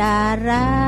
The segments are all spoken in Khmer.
តា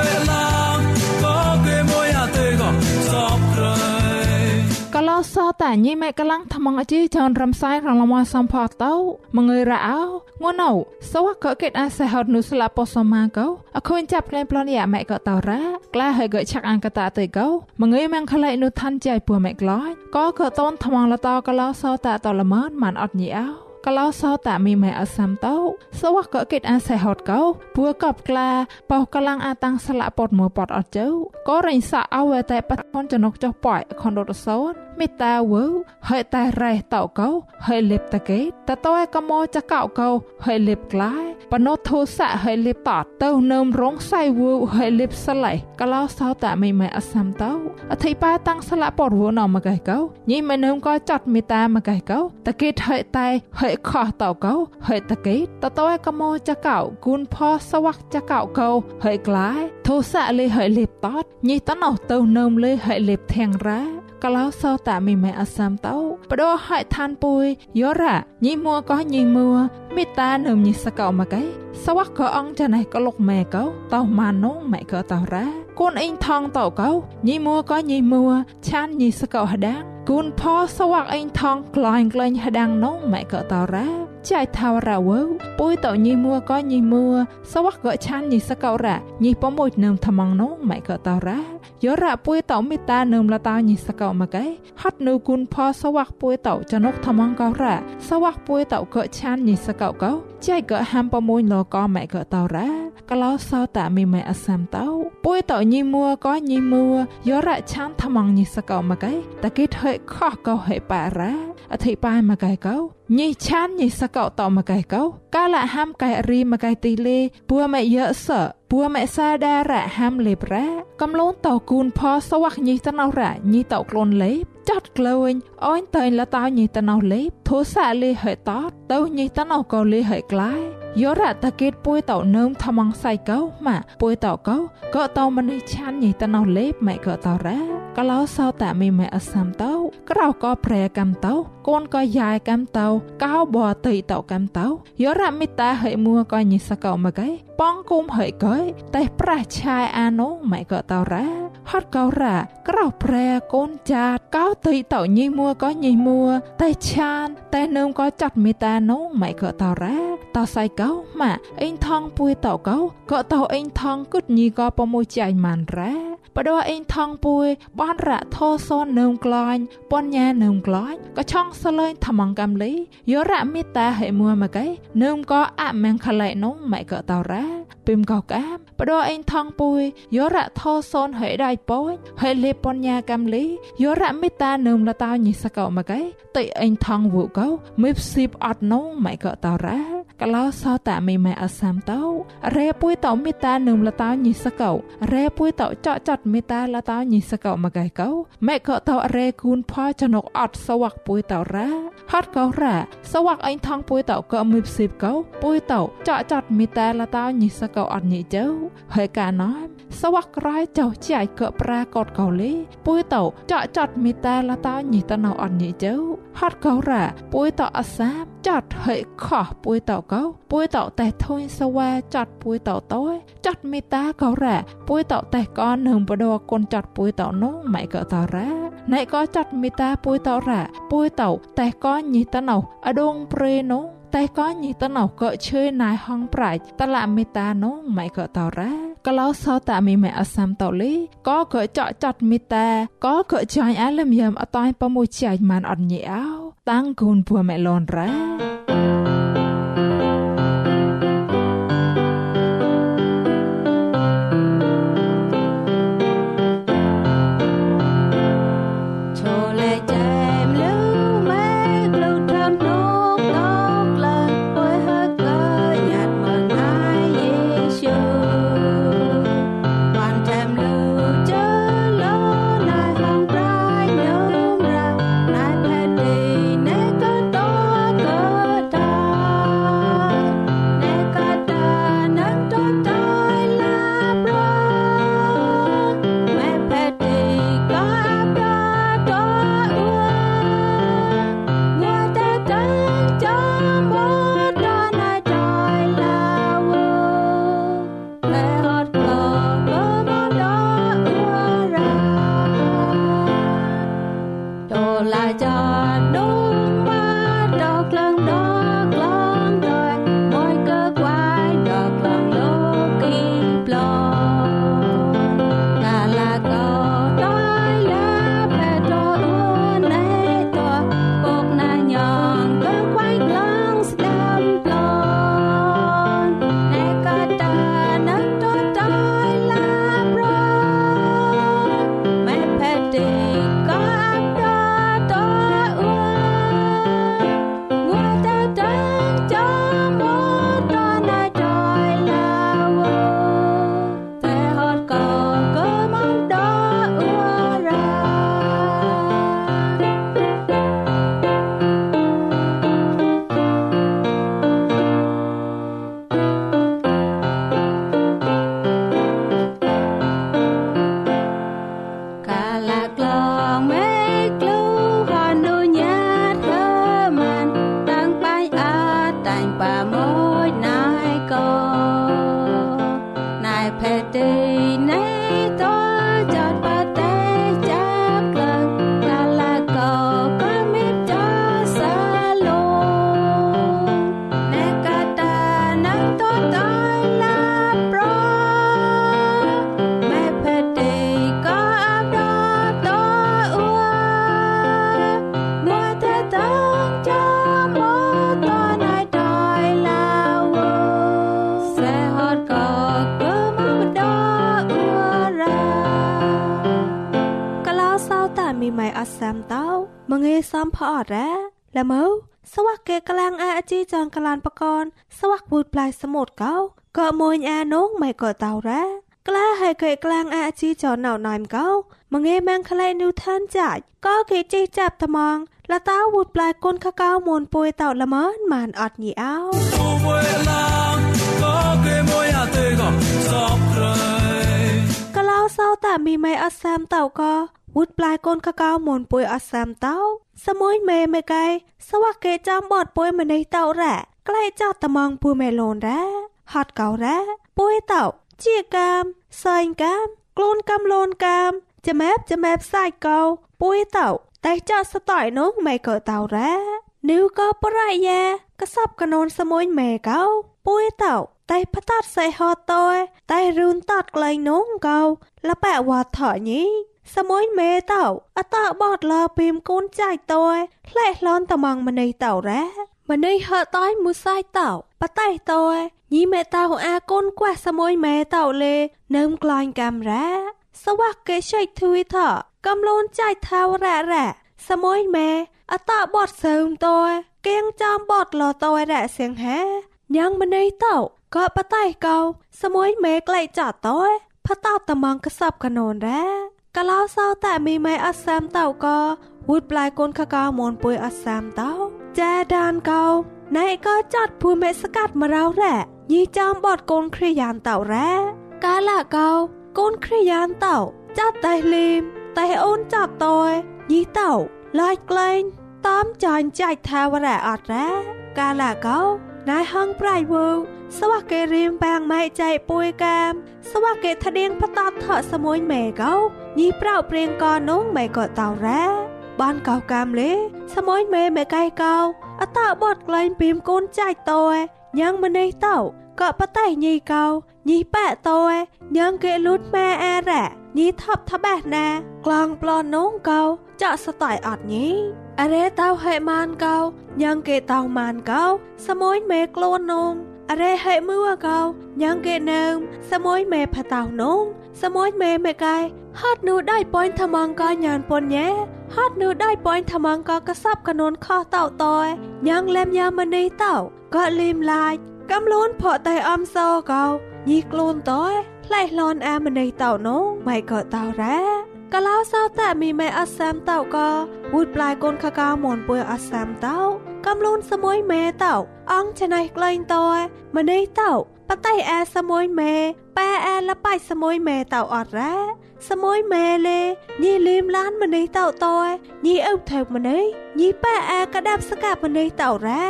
សតាញីម៉ែកលាំងថ្មងអជីចនរំសាយរងលមសំផតោមងើយរ៉ោងួនអូសវកកេតអាសេហត់នុស្លាពោសម៉ាកោអខូនចាប់ក្លែងប្លនយ៉ាម៉ែកតោរ៉ាក្លាហើយកឆាក់អង្កតាទៅកោមងើយម៉ងខឡៃនុឋានចៃពួម៉ែក្លាយក៏កតនថ្មងលតកលោសតាតលមនម៉ានអត់ញីអោកលោសោតាមីម៉ែអសាំតោសវកកេតអាសេហតកោពួកបក្លាបោកលាំងអាតាំងស្លាក់ពតមួពតអត់ជើក៏រិញសាអវតែបតនចនុកចុះប៉ៃខនរត់សោន មេតាវើហើយតែរ៉េះតោកោហើយលេបតកេតតើកមោចកោកោហើយលេបក្លាយបណោធោសៈហើយលេបតទៅនឹមរងសៃវូហើយលេបស្លៃកលោសោតាមីម៉ែអសាំតោអធិបាតាំងស្លាក់ពតវណមកឯកោញីមិននឹមក៏ចាត់មេតាមកឯកោតកេតហើយតែហើយខោះតោកោហើយតកេតតើកមោចកោគូនផសវ័កចកោកោហើយក្លាយធោសៈលេហើយលេបតញីតណោទៅនឹមលេហើយលេបធាងរ៉ា កលោសោតាមីម៉ែអសាំតោបដោហៃឋានពុយយោរ៉ាញីមួក៏ញីមួមេតានឹមញីសកោមកៃសវ័កក៏អងចាណៃក៏លុកម៉ែកោតោម៉ានងម៉ែក៏តោរ៉ា កូនអ៊ីងថងតោកោញីមួក៏ញីមួឆានញីសកោហដាងគូនផសវ័កអ៊ីងថងក្លែងក្លែងហដាងនងម៉ែក៏តោរ៉ាចៃថាវរ៉ាវើពុយតោញីមួក៏ញីមួសវ័កក៏ឆានញីសកោរ៉ាញីប៉មួយនឹមថ្មងនងម៉ែក៏តោរ៉ាយោរ៉ាពុយតោមេតានឹមលតាញីសកោមកឯហត់នៅគុនផសវ័កពុយតោចនុកថ្មងកោរ៉ាសវ័កពុយតោក៏ឆានញីសកោកោចៃក៏ហាំប៉មួយលកម៉ែក៏តោរ៉ាកលោសោតាមីម៉ែអសាំតោពុយតោញីមួក៏ញីមួយោរ៉ាឆានថ្មងញីសកោមកឯតកេថើខោះកោហេប៉ារ៉ាអធិបាយមកឯកោញីឆានញីសកោតមកឯកោ កាលហាំកែរីមកឯទីលេពួម៉ែយើសពួម៉ែសាដារ៉ហាំលេបរ៉ាកំលូនតោគូនផសវ័កញីតណោរ៉ញីតោក្លូនលេបចាត់ក្លែងអូនតៃលតោញីតណោលេបធូសាលេហេតតទៅញីតណោកោលេហេក្លាយ យោរ៉តកេតពួយតោនឹមថ្មងសៃកោម៉ាពួយតោកោក៏តោមនេះឆានញីតណោលេបម៉ែក៏តោរ៉ាកលោសោតាមីម៉ែអសាំតោក្រៅក៏ប្រែកំតោកូនក៏យ៉ាយកំតោកោបតៃតោកំតោយោរ៉មិតាហេមួក៏ញីសកោមកឯប៉ងគុំហេកយតែប្រះឆាយអានោម៉ែក៏តោរ៉ា ហត់កោរ៉ាក្រៅប្រែកូនចាតកោតៃតោញីមួក៏ញីមួតែឆានតែនឹមក៏ចាត់មេតានោម៉ែក៏តោរ៉ាតោសៃកោម៉ាអេងថងពួយតោកោក៏តោអេងថងគុតញីក៏ប្រមួយចៃម៉ានរ៉ា បដោអេងថងពួយបនរៈធោសននឹមក្លាញ់ពនញានឹមក្លាញ់ក៏ឆងសលេងថ្មងកំលីយោរៈមេតាហេមួមកៃនឹមក៏អមងខឡៃនងម៉ែក៏តោរ៉ាពីមកោកាមបដោអេងថងពួយយោរៈធោសនហេដៃពួយហេលេពនញាកំលីយោរៈមេតានឹមលតោញិសកោមកៃតៃអេងថងវូកោមេផ្ស៊ីបអត់នងម៉ែក៏តោរ៉ា កលោសោតាមីម៉ែអសាំតោរ៉េពួយតោមេតានឹមលតោញិសកោរ៉េពួយតោចកចត់មេតាលតោញិសកោមកៃកោម៉ែក៏តោរ៉េគូនផោចនុកអត់សវ័កពួយតោរ៉ាហត់កោរ៉ាសវ័កអេងថងពួយតោក៏មេផ្ស៊ីបកោពួយតោចកចត់មេតាលតោញិសកោអត់ញិជើហើយកាណោសវ័កក្រៃចោចៃក៏ប្រាកតកោលេពួយតោចកចត់មេតាលតោញិតណោអត់ញិជើហត់កោរ៉ាពួយតោអសាមចាត់ហិខោះពួយតោកោពួយតោតែធុញសវ៉ាចាត់ពួយតោតោចាត់មេតាកោរ៉ាពួយតោតែកននឹងបដកូនចាត់ពួយតោនោះម៉ៃក៏តរ៉ាណៃក៏ចាត់មេតាពួយតោរ៉ាពួយតោតែកនញីតណោអដងព្រេនោះ តែក៏ញីតណោក៏ឈើណៃហងប្រាច់តឡាមេតានោះម៉ៃក៏តរ៉ាកលោសតាមីម៉ែអសាំតលីក៏ក៏ចកចាត់មេតាក៏ក៏ចាញ់អាលឹមយ៉ាំអតៃប្រមួយចាញ់ម៉ានអត់ញីអោតាំងគូនពួមេឡនរ៉ា ចងកលានបកនសវ័កវូដផ្លៃសមុទ្រកោក៏មួយអានងម៉ែក៏តោរ៉ាក្លាហើយកែក្លាំងអាជីចនៅណៃមកោមងឯម៉ាំងខ្លៃនូឋានចាច់ក៏គេចេះចាប់ថ្មងលតាវូដផ្លៃគុនកកោមូនពុយតោល្មើនមានអត់ញីអោក៏គេមួយអាទេក៏សបក្រៃក្លោសោតែមីម៉ែអសាមតោក៏ វូតប្លាយកូនកកៅមូនពុយអសាមតោសមួយមេមេកៃសវៈកេចាំបតពុយម្នេះតោរ៉ាក្លែចោតត្មងពុយមេលូនរ៉ាហត់កោរ៉ាពុយតោជាកាមសែងកាមក្លូនកំលូនកាមចាំែបចាំែបសាច់កោពុយតោតែចោតស្តៃនោះមេក៏តោរ៉ានៅក៏ប្រយ៉ាកសបកណូនសមួយមេកោពុយតោតែផ្តាត់សៃហតតោតែរូនតាត់ក្លែងនោះកោលបែវ៉ាថញី សមួយមេតោអតបតលពីមកូនចៃតោផ្លែឡនតំងម្នេះតោរ៉ាម្នេះហតៃមួយសៃតោបតៃតោញីមេតោអាកូនខ្វះសមួយមេតោលេនឹមក្លាញ់កាមរ៉ាសវៈកេឆៃធួយថកំលូនចៃថាវរ៉ារ៉ាសមួយមេអតបតសើមតោកៀងចាំបតលតោរ៉ាសៀងហាញ៉ាងម្នេះតោក៏បតៃកោសមួយមេក្លែកចាតោផតោតំងកសបកណូនរ៉ា កលោសោតែមីម៉ៃអសាមតោក៏វូតប្លាយកូនខកោមនពុយអសាមតោចាដានកោណៃក៏ចាត់ភូមិស្កាត់មករោរ៉ាញីចាំបតកូនគ្រាយានតោរ៉ាកាលាកោកូនគ្រាយានតោចាត់តែលីមតែអូនចាត់តោញីតោឡាយក្លែងតាមចាញ់ចាច់ថាវរ៉ាអត់រ៉ាកាលាកោណៃហងប្រៃវូ សវៈកេរៀមបាងម៉ៃចៃពុយកាមសវៈកេថដៀងផតតថសមួយមេកោញីប្រៅព្រៀងកោនងមេក៏តោរ៉ាបានកោកាមលេសមួយមេមេកៃកោអតបតក្លែងពីមកូនចៃតោញ៉ាងម្នេះតោក៏ប តៃញីកោញីប៉ែតោញ៉ាងគេលូតម៉ែអារ៉ាញីថប់ថបេះណាក្លងប្លន់នងកោចាក់ស្តៃអត់ញីអរេតោហេម៉ានកោញ៉ាងគេតោម៉ានកោសមួយមេខ្លួននងអរេហេមួកោញ៉ាងគេនឹមសមួយមេផតោនងសមួយមេមេកៃហត់នូដៃប៉ាញ់ថ្មងកោញានពនញ៉ែហត់នូដៃប៉ាញ់ថ្មងកោកសបកនូនខោតោតយញ៉ាងលែមយ៉ាមនីតោក៏លីមឡាយកំលូនផកតែអំសោកោញីខ្លួនតយផ្លែឡនអាមនីតោនងម៉ៃក៏តោរ៉ា កលោសោតែមីម៉ែអសាមតោក៏វូតប្លាយកូនខកោមនពុយអសាមតោកំលូនសមួយមេតោអងច្នៃក្លែងតយម្នេះតោបតៃអាសមួយមេប៉ែអាលបៃសមួយមេតោអត់រ៉ាសមួយមេលេញីលីមឡានម្នេះតោតយញីអុបថើម្នេះញីប៉ែអាកដាប់ស្កាប់ម្នេះតោរ៉ា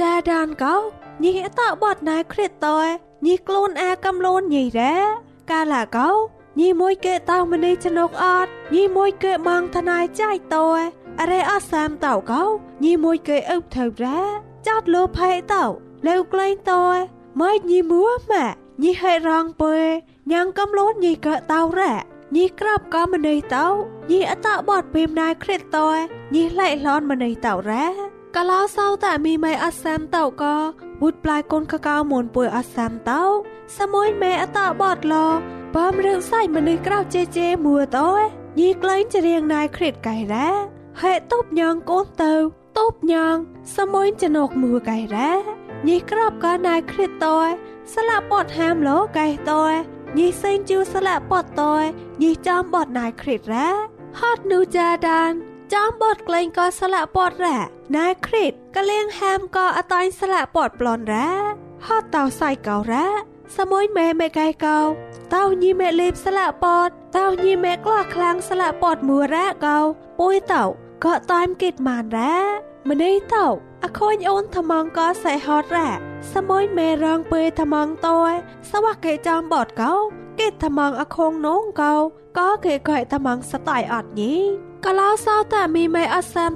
ចាដានកោញីអតបតណៃគ្រិតតយញីខ្លួនអាកំលូនញីរ៉ាកាលាកោ ញីមួយកេតោម្នេះចនុកអត់ញីមួយកេម៉ងថ្នៃចៃតយអរេអសាមតោកោញីមួយកេអុបថើរ៉ាចាត់លោផៃតោលើក្លែងតយម៉ៃញីមួម៉ាញីហេរងពើញ៉ាងកំលូនញីកតោរ៉ាញីក្របក៏ម្នេះតោញីអតបតពីមណៃគ្រិតតយញីឡៃឡនម្នេះតោរ៉ាកលោសោតែមីម៉ៃអសាមតោក៏វូតប្លាយកូនកកៅមូនពុយអសាមតោសមួយមេអតបតឡ បើមរឿងសៃម្នេះក្រៅជេជេមួតោញីក្លែងចរៀងណៃគ្រិតកៃរ៉ាហេតុបញងកូនទៅតបញងសមួយចណកមួកៃរ៉ាញីក្របក៏ណៃគ្រិតតយស្លាប់បតហាមលោកៃតយញីសេងជូស្លាប់បតតយញីចំបតណៃគ្រិតរ៉ាហត់នូចាដានចំបតក្លែងក៏ស្លាប់បតរ៉ាណៃគ្រិតក៏លៀងហាមក៏អតាញ់ស្លាប់បតប្លន់រ៉ាហត់តោសៃកោរ៉ា សមួយមេមេកៃកោតោញីមេលេបស្លាក់បត តោញីแม่กล้าคลังสละปอดมัวแรกเกาปุ้ยเต่าก็ตามกิดมานแร้มันได้เต่าอคอยโอนทมังก็ใส่ฮอตแร่สมอยแม่รองเปยทมังตัวสวักเกจอมบอดเกาเกตทมังอคงน้องเกาก็เกยก่อยทมังสไตล์อดนี้ก็เล่าเศร้าแต่มีไม่อัสแซม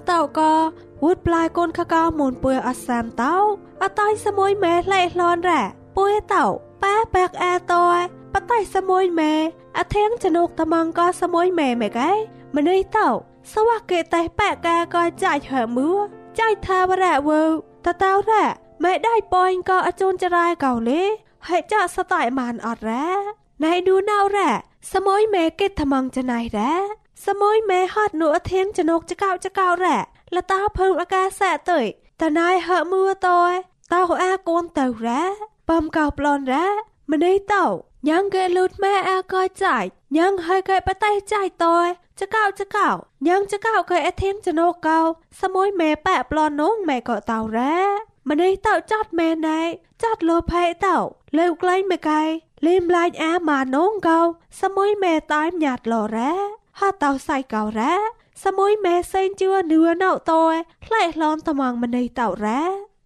ប៉ាបាក់អាតោប៉តៃសមួយម៉ែអធៀងចនុកតំងក៏សមួយម៉ែម៉ែកែម្នេះតោសវៈកេតេប៉កាក៏ចាច់ហើមឺចាច់ថាវរៈវើតតោរៈម៉ែได้ប៉អញក៏អជូនចរាយកោលេហើយចាក់សតៃមានអត់រ៉ាណៃឌូណៅរ៉ាសមួយម៉ែកេតំងចណៃរ៉ាសមួយម៉ែហត់នោះអធៀងចនុកចកោចកោរ៉ាលតាភើមអាកាសៈតើតណៃហើមឺតោតោអាកូនតើរ៉ា ប៉មកោប្លនរ៉ាម្នេះតោញ៉ាងកែលូតម៉ែអាកោចាច់ញ៉ាងហើយកែប្រទេសចាច់តោចកោចកោញ៉ាងចកោកែអធៀងចណូកោសមួយម៉ែប៉ប្លននងម៉ែកោតោរ៉ាម្នេះតោចតម៉ែណៃចតលោផៃតោលើក្លែងមកែលេមឡាញអាម៉ានងកោសមួយម៉ែតាម ញាតលរ៉ាហតោសៃកោរ៉ាសមួយម៉ែសេងជឿនឿណៅតោខ្លែកលនត្មងម្នេះតោរ៉ា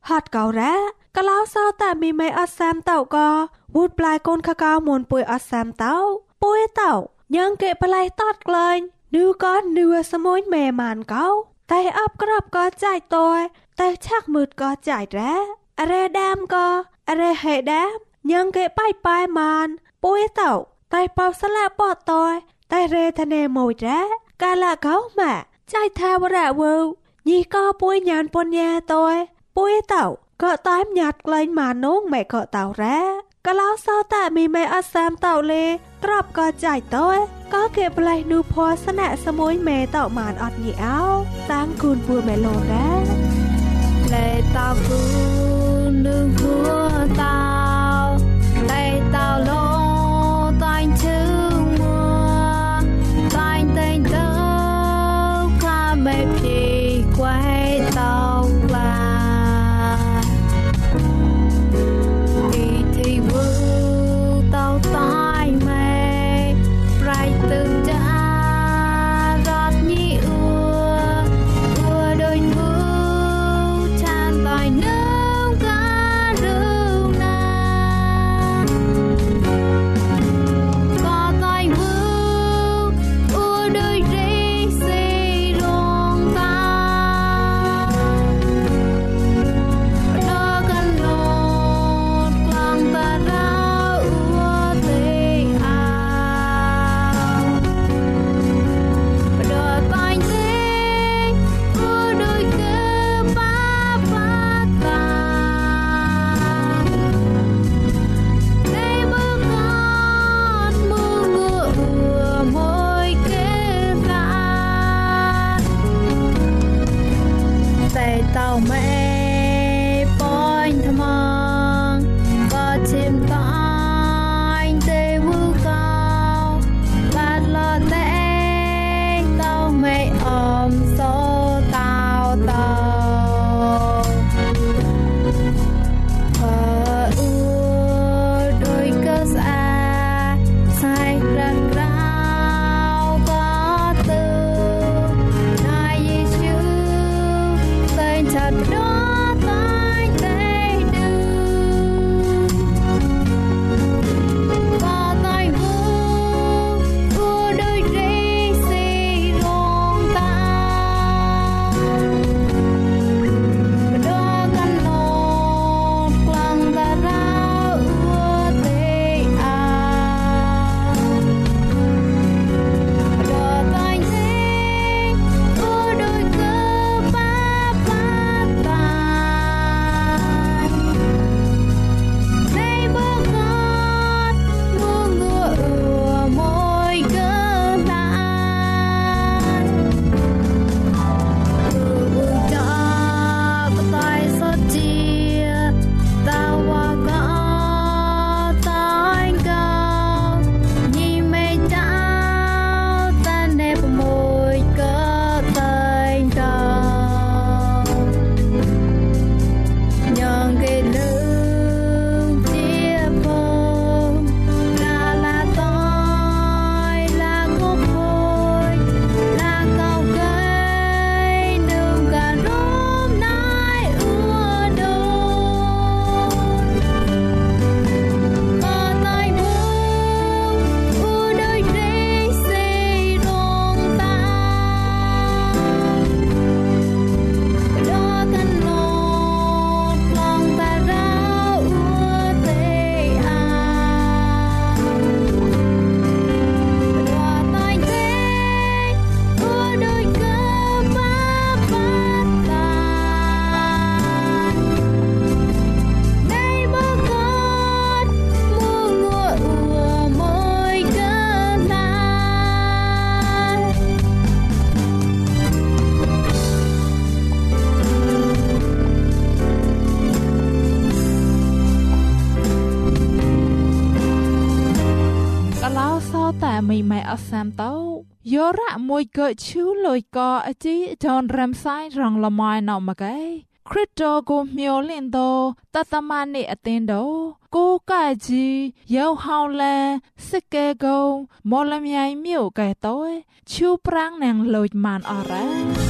ហតកោរ៉ា កលោសោតែមីមីអសាមតោក៏វូដប្លាយកូនកកោមុនពួយអសាមតោពួយតោញ៉ាងកេប្លាយតតក្លែងនឺក៏នឺសមួយមេម៉ានកោតែអបក្របក៏ចាច់តយតែឆាក់មឺតក៏ចាច់រ៉ែរ៉ែដាមក៏រ៉ែហេដាមញ៉ាងកេប៉ៃប៉ៃម៉ានពួយតោតែប៉ោស្លាប៉តយតែរ៉ែធ្នេមួយរ៉ែកាលាកោម៉ាចៃថាវរៈវើញីក៏ពួយញានពនញាតយពួយតោ ได้เต่าจัดแม่ไหนจัดโลภยเต่าเร็วไกลไม่ไกลลิมลายอามาน้องเกาสมอยแม่ตายหยาดหล่อแร่ห้าเต่าใส่เก่าแร่สมอยแม่เส้นเจือเนื้อเน่าตอยไล่ล้อมตะมังมันในเต่าแร่หัดเก่าแร่กะล้าวเศร้าแต่มีไม่อัดแซมเต่าก็วูดปลายก้นขะกาวมวนปุยอัดแซมเต่าปุยเต่ายังเกะปลายตอดเกลยนูก้อนเนื้อสมุยแม่มานเก้าแต่อับกรับก็จ่ายตัวแต่ชักมืดก็จ่ายแร้อะไรดามก็อะไรเหดามยังเกะป้ายปลายมานปุยเต่าแต่เป่าสละปอดตอยแต่เรทะเนโมยแร้กาละเขามาจ่ายทาวระเวลยี่ก็ปุยยานปนแยตัวปุยเต่าก็ตามหยัดไกลมาน้องแม่ก็เต่าแร้ก็แล้วเศร้าแต่มีไม่อัดแซมเต่าเลกรับก็จ่ายตัวก็เก็บไรนูพอสนะสมุยเมเต่า out behind. យកើជូលុយកោអតិដនរាំសាយរងលមៃណោមកែគ្រិតោគូញោលិនទៅតតមនេះអទិនទៅគូកាច់ជីយងហောင်းលានសិគែគងមលមៃញៀវកែទៅជូលប្រាំងណាងលូចម៉ានអរ៉ា